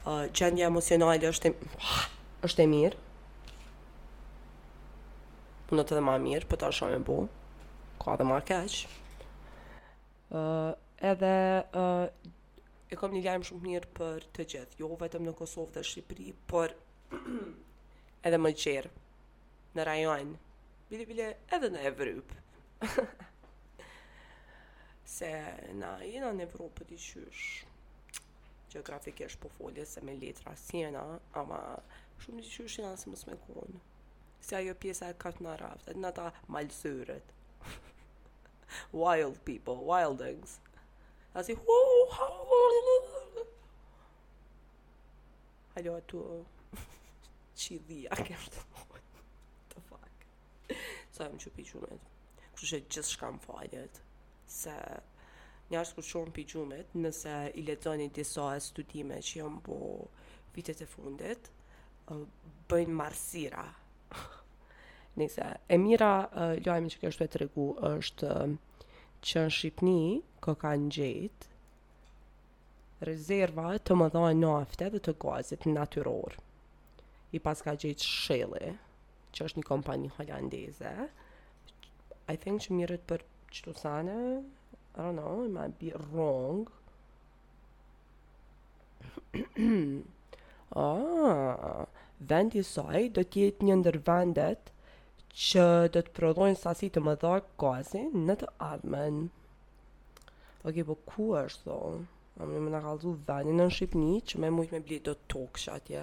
Uh, gjendja emocionale është e, është e mirë. Munet edhe ma mirë, po tash ça me bo. Ka dhe ma keq. Uh, edhe uh, e kam një lajm shumë mirë për të gjithë. Jo vetëm në Kosovë dhe Shqipëri, por edhe më gjerë, në rajon, bile bile edhe në Evropë. Se na jena në Evropë diqysh, Gjeografikisht po foli se me letra s'jena, ama shumë diqysh jena si mos me konë. Si ajo pjesa e katunarve, ata malësorët. Wild people, wildings. A si, hu, ha, Halo, tu, qi dhia kështë. The fuck. Sa jom çu pi gjumit. Kështu që gjithçka m'falet. se njerëzt kur çohen pi gjumit, nëse i lexoni disa studime që janë bo vitet e fundit, bëjnë marrëzira. Nejse, e mira, lajmi që keshë tu e tregu është që në Shqipni, ka kanë gjetë, rezerva të mëdha nafte dhe të gazit natyror. I paska gjetë Shelli, që është një kompani holandeze, I think që merret për qëto sene, I don't know, it might be wrong. ah, vendi i saj do t'jetë një ndër vendet që do të prodhojnë sasi të mëdha gazi në të ardhmen. Ok, po ku është tho? A mun me na kallzu vendin në Shqipni që me mujtë me ble do tokë qatje.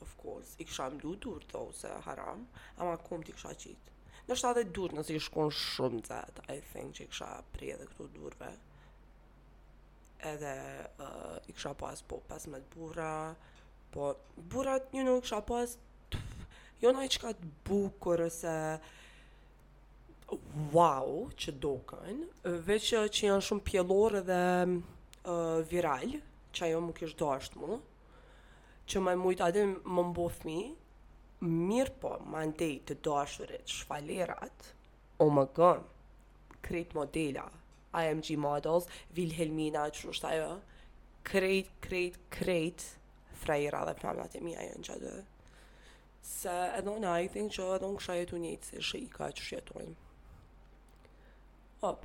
Of course, i kisha mlu durt se haram, ama komt i kisha qit. Ndoshta edhe durt nëse ish kon shumë nxet, I think që i kisha pri edhe këtu durve. Edhe uh, i kisha pas po 15 burra, po burrat, you know, i kisha pas jo naj çka të bukur ose wow që doken, veç që janë shumë pjellore dhe uh, viral, që ajo m'u kish dasht mu, që me mujtë, a din, me m'bo fmi, mirëpo, mandej të dashurit, shvalerat, oh my God, krejt modela, IMG Models, Wilhelmina, qysh është ajo, krejt, krejt, krejt, frajera dhe femnat e mija janë qaty. Se edhe unë I think që edhe unë kisha jetu njejtë si sheikat qysh jetojnë. Hop.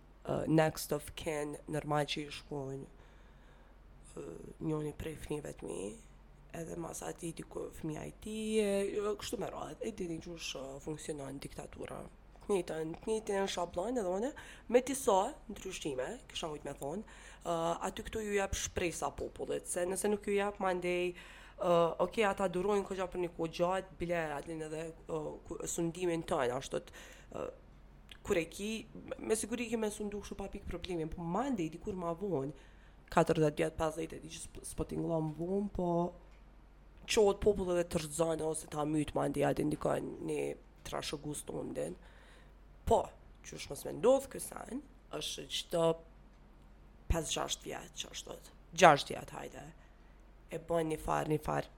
next of kin normal që i shkon njëni prej fëmijëve të mi edhe mas ati diku fëmija i ti e kështu me radhë e dini që është funksionon diktatura të njëtën, të njëtën shablon edhe one me disa ndryshime kisha mujtë me thonë uh, aty këtu ju jep shpresa popullit se nëse nuk ju jep ma ndej uh, ok, ata durojnë këgja për një kohë gjatë bile atë edhe uh, sundimin të ashtu të uh, kur e ki, me siguri ki me sundu kështu pa pik problemin, po mandej dikur ma vonë, 40 vjet, 50 e di që s'po tingëllon vonë, po çohet populli edhe të rrëzon, ose ta mytë mandej atë dikon, një trashëgimtar tëndin. Po, qysh mos me ndodhë kjo sen, është qëto 5-6 vjetë që është dhëtë. 6 vjetë, hajde. E bën një farë, një farë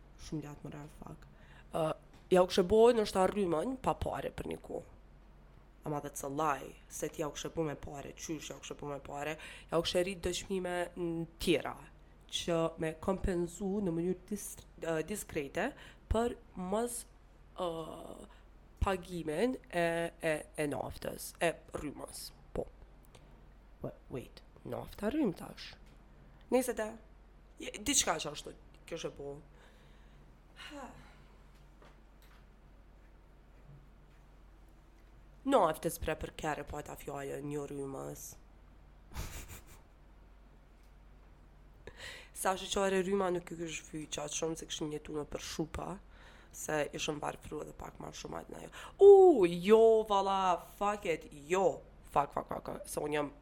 Shumë gjatë more, fuck. Uh, ja u kisha bo në shtet rrymën pa pare për një kohë. Ama that's a lie, se ti ja u kishe me pare, qysh ja u kishe me pare, ja u kishe rritë do çmime tjera, që me kompenzu në mënyrë dis, uh, diskrete për mos, uh, pagimin e, e, e naftës, e rrymës. Po. Wait, nafta rrymë tash. Nëse ta, Diçka qashtu kisha bo. Naftës s'e preki, po e ke fjalën, një rrymës. Sa është çare rryma nuk ju kështë fyjë, që atë shumë se kështë një tu me për shupa, se ishëm barë pru edhe pak ma shumë atë në jo. U, jo, vala, fuck it, jo, fuck, fuck, fuck, se unë jam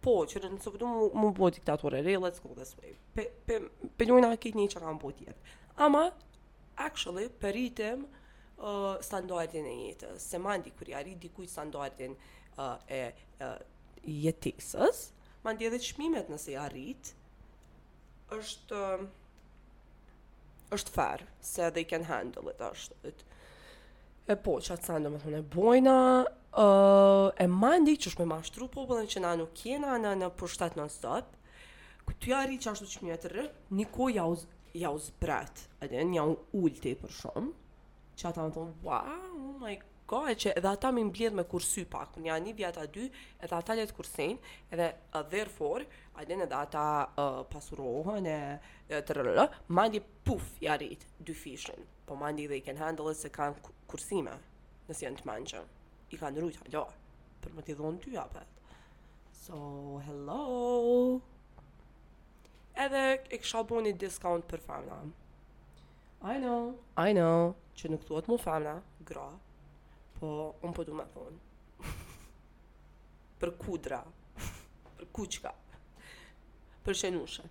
Po, që nëse po du m'u bo diktatore, let's go this way. Pe, pe, pe lujna qit një që kam bo tjetër. Ama, actually, po e rritim uh, standardin e jetës, se mandej kur ja rrit dikujt standardin uh, e uh, jetesës, mandej edhe çmimet nëse ja rritë, është është fair se they can handle it është it. e po qat sen du me thonë e bojna uh, e mandej qysh me mashtru popullin që na nuk jena në, në pushtet non stop ti ja rrit qashtu çmimet për një kohë ja u, ja u zbret edhe një ja u ul ti për shumë që ata me thonë wow oh my God, që edhe ata me mbledh me kursy pak për nja ni vjet a dy edhe ata le të kursejn edhe therefore a din edhe ata pasurohen e trrrrrë mandej puf ja rrit dyfishin po mandej they can handle se kan kursime nëse jan të mençur i kan rujt hala për me t'i dhon dy apet so hello edhe e kisha bo një discount për femna I know, I know që nuk thuhet mu femra, gra, po unë po du me thonë. për kudra, për kuçka, për shenushe,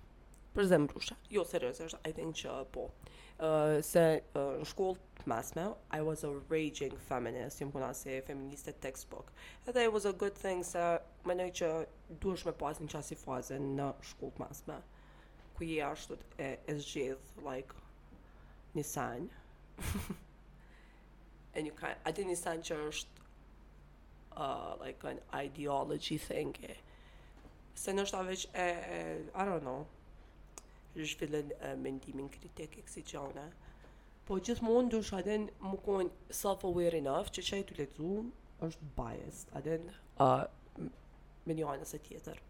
për zemrushe. Jo, seriosisht, I think që po. Uh, se uh, në shkollë të mesme, I was a raging feminist, jom konë asi feministe textbook. Edhe it was a good thing se mendoj që duhesh me pas një qasi faze në shkollë të mesme. Ku je ashtu e, e zgjedh like një sen. e një ka, a din një sen që është uh, like an ideology thing e. Se nashta veç e, e, I don't know, zhvillon e, mendimin kritik e kësi gjona. Po gjithmonë duhesh a din me konë self-aware enough që ça je tu lexu është biased, a din uh, me një anë ose tjetër.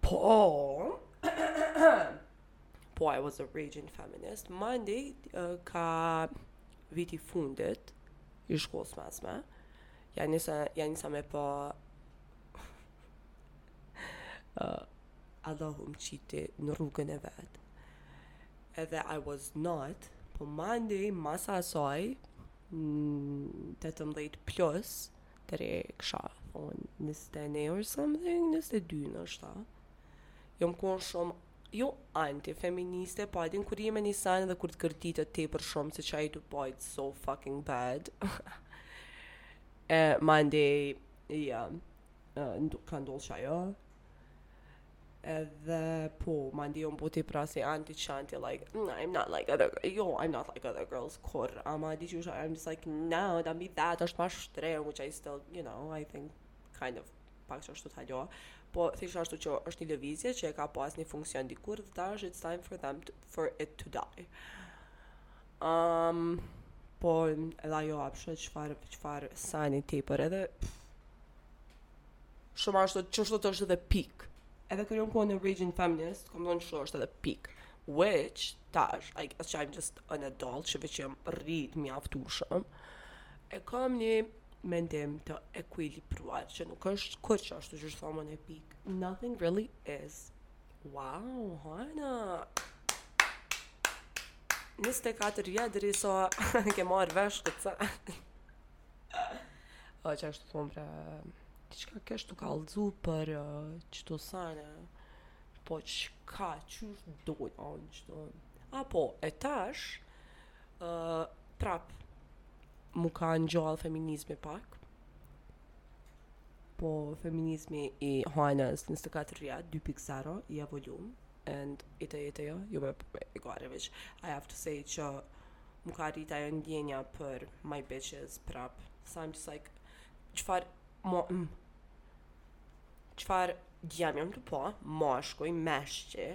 Po. po I was a raging feminist. Mandej uh, ka viti fundit i shkollës mesme. Ja nisa ja nisa me po uh, Allahu më qiti në rrugën e vet. Edhe I was not, po mandej mas asaj 18 mm, plus deri, kisha thonë, njëzet e një or something, njëzet e dy noshta. Jom konë shumë, jo anti, feministe, po a din kur je me një sen dhe kur të gërditet tepër shumë, se ça je tu pa, it's so fucking bad. e, mandej, ja, yeah, uh, ka ndodh qajo, Edhe po, mandej jom bo tepër asi anti qanti, like, no, I'm not like other girls, jo, I'm not like other girls, kur, ama di që I'm just like, no, da mi that, është ma shtre, which I still, you know, I think, kind of, pak që është të thaljo, po, thojsha ashtu që është një levizje që e ka pas një funksion dikur, dhe tash it's time for them, to, for it to die. Um, po, edhe ajo apshë, çfarë, çfarë seni ti, por edhe, pff, Shumë ashtu, qashtu është edhe pikë. Edhe kur jom konë raging feminist, kom thonë qashtu edhe pikë. Which, tash, I guess që I'm just an adult, që veç jam rrit mjaftushëm, e kam një mendim të ekuilibruar, që nuk është kurrë qashtu qashtu thom e pikë. Nothing really is. Wow, Hana! 24 vjet, derisa ke marrë vesh këtë sen. O, qashtu thonë pra, diçka kesh tu kallëzu për uh, qëto sene, po çka, që është dojnë, o, në që të A po, e tash, uh, prap, m'u ka ngjall feminizmi pak, po feminizmi i Hanës 24 vjet, 2.0, i evolum, and i të jetë jo, jo me i gare veç, I have to say që m'u ka rrit ajo ndjenja për my bitches prap. So I'm just like, çfarë, mo, mm, çfarë djem jam tu pa, mashkuj, meshqe,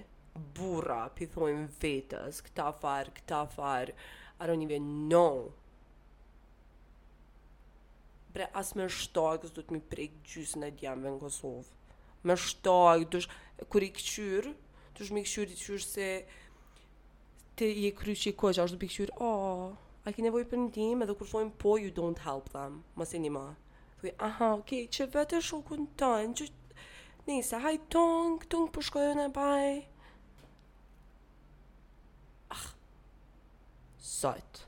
burra, p'i thojnë vetes, këta farë, këta farë, I don't even know Bre, as me shtagë s'du me i prek gjysën e djemve në Kosovë. Me shtagë, dush, kur i kqyr, dush me kqyr i qyrë se ti i e kry që i koqë, ashtu p'i kqyr, o, a ki nevojë për ndihmë, edhe kur thojnë po, you don't help them, mos i nimo. Thuj, aha, okej, okay, qe vete shokun tën, që... Nise, hajt tung, tung po shkoj e baj. Ah, sot.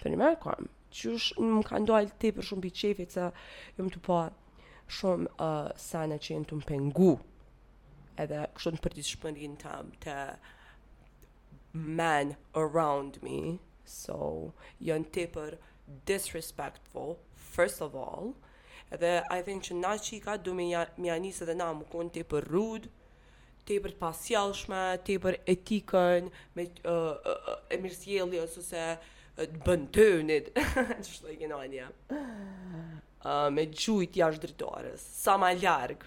Përnime kam. Qysh më ka ndalë tepër shumë për qefit se jam tu pa shumë uh, sene që janë tu m'pengu. Edhe kështu në përditshmërinë tame te men around me. So, janë tepër disrespectful, first of all. Edhe I think që na qika du me ja, me ja nis edhe na me konë tepër rude. tepër të pasjellshme, tepër etikën, me ë ë e mirësjelljes ose të bontonit, ç'është ajo fjala. Ë me gjujt jashtë dritares, sa ma larg.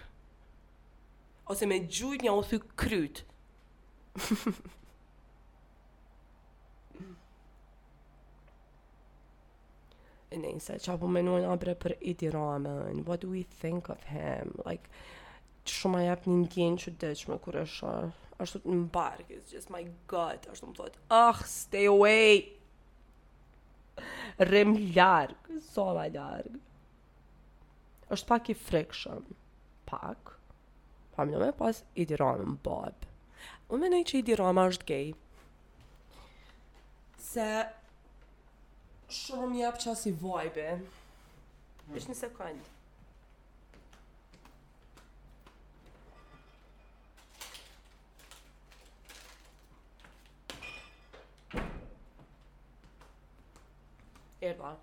Ose me gjujt me jau thy kryt. Nejse, çka po menojmë a bre për Edi Ramën, what do we think of him, like, shumë e jep një ndjenjë që deqme kur e sheh, ashtu të në bark, it's just my god, ashtu më thotë, ah, stay away, rrim larg, sa ma larg. është pak i frikshëm. Pak. Parameno me pas Edi Ramën babë. Unë menoj që Edi Rama është gej. Se shumë jep qasi vibe. Veç një sekondë. Erdha.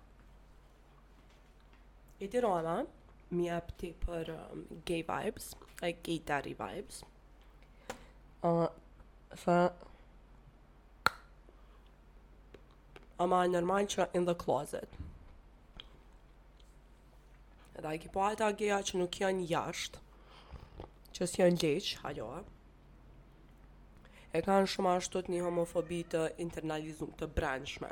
Edi Rama, m'i jep tepër um, gay vibes, like gay daddy vibes. Uh, fa... Ama normal që in the closet. Edhe i ki po ata geja që nuk janë jashtë, që s'janë gjeqë, hala, e kanë shumë ashtu një homofobi të internalizume të brendshme.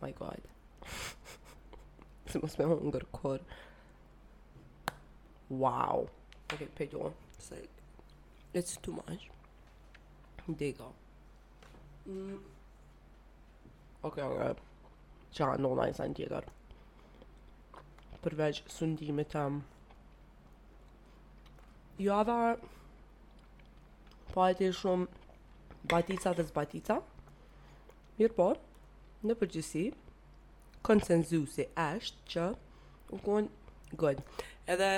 My god. Se mos me hangër kurr. Wow. Ok, po de. Se, it's too much. Digo. Mm. Ok, nga. Qa, no, na i sa në tjetër. Përveç sundimit të... Um, java... Pati shumë batica dhe zbatica. Mirëpo, në përgjithësi, konsenzusi është që u kon good. Edhe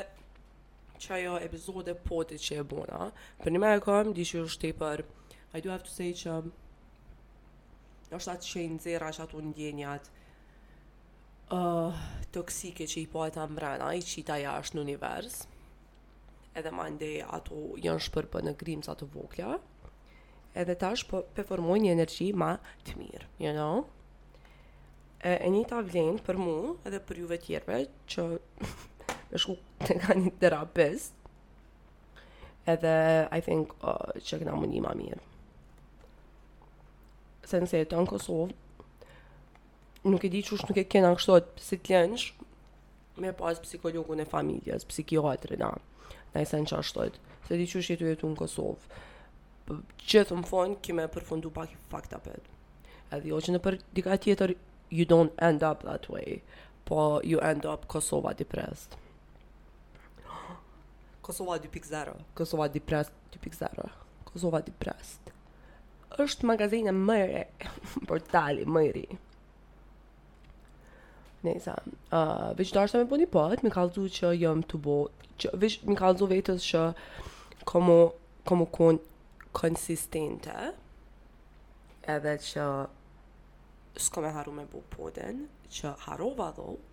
që ajo epizode poti që e bona, për njëmend e kom dishtë tepër, I do have to say që është ashtu që i nxira që ato ndjenjat uh, toksike që i pata mbrena, i qita jashtë në univers, edhe mandej ato janë shpërbë në grimca të vogla, Edhe tash po përformoj një energji ma të mirë, you know? E, e njëjta vlen për mu edhe për juve tjerve që me shku te ka një terapist. Edhe, I think, uh, që kena me u ni ma mirë. Se nëse jeton në Kosovë, nuk e di qysh nuk e kena qashtu si të lensh, me pas psikologun e familjes, psikiatrin a, naj sen qashtu, se di qysh u jetu jetu në Kosovë, po, gjithë në fund, kemi me përfundu pak i fucked up. Edhe jo që nëpër dika tjetër, you don't end up that way, po you end up Kosova depressed. Kosova 2.0, Kosova depressed 2.0, Kosova depressed. është magazina më e re, portali më i ri. Nëse, ëh, uh, veç dashta me bo ni pod, me i kallzu që jom tu bo, që veç me i kallzu vetes që kom u, kom u kon konsistente. Edhe që s'kom harru me bo podin, që harrova dhomë.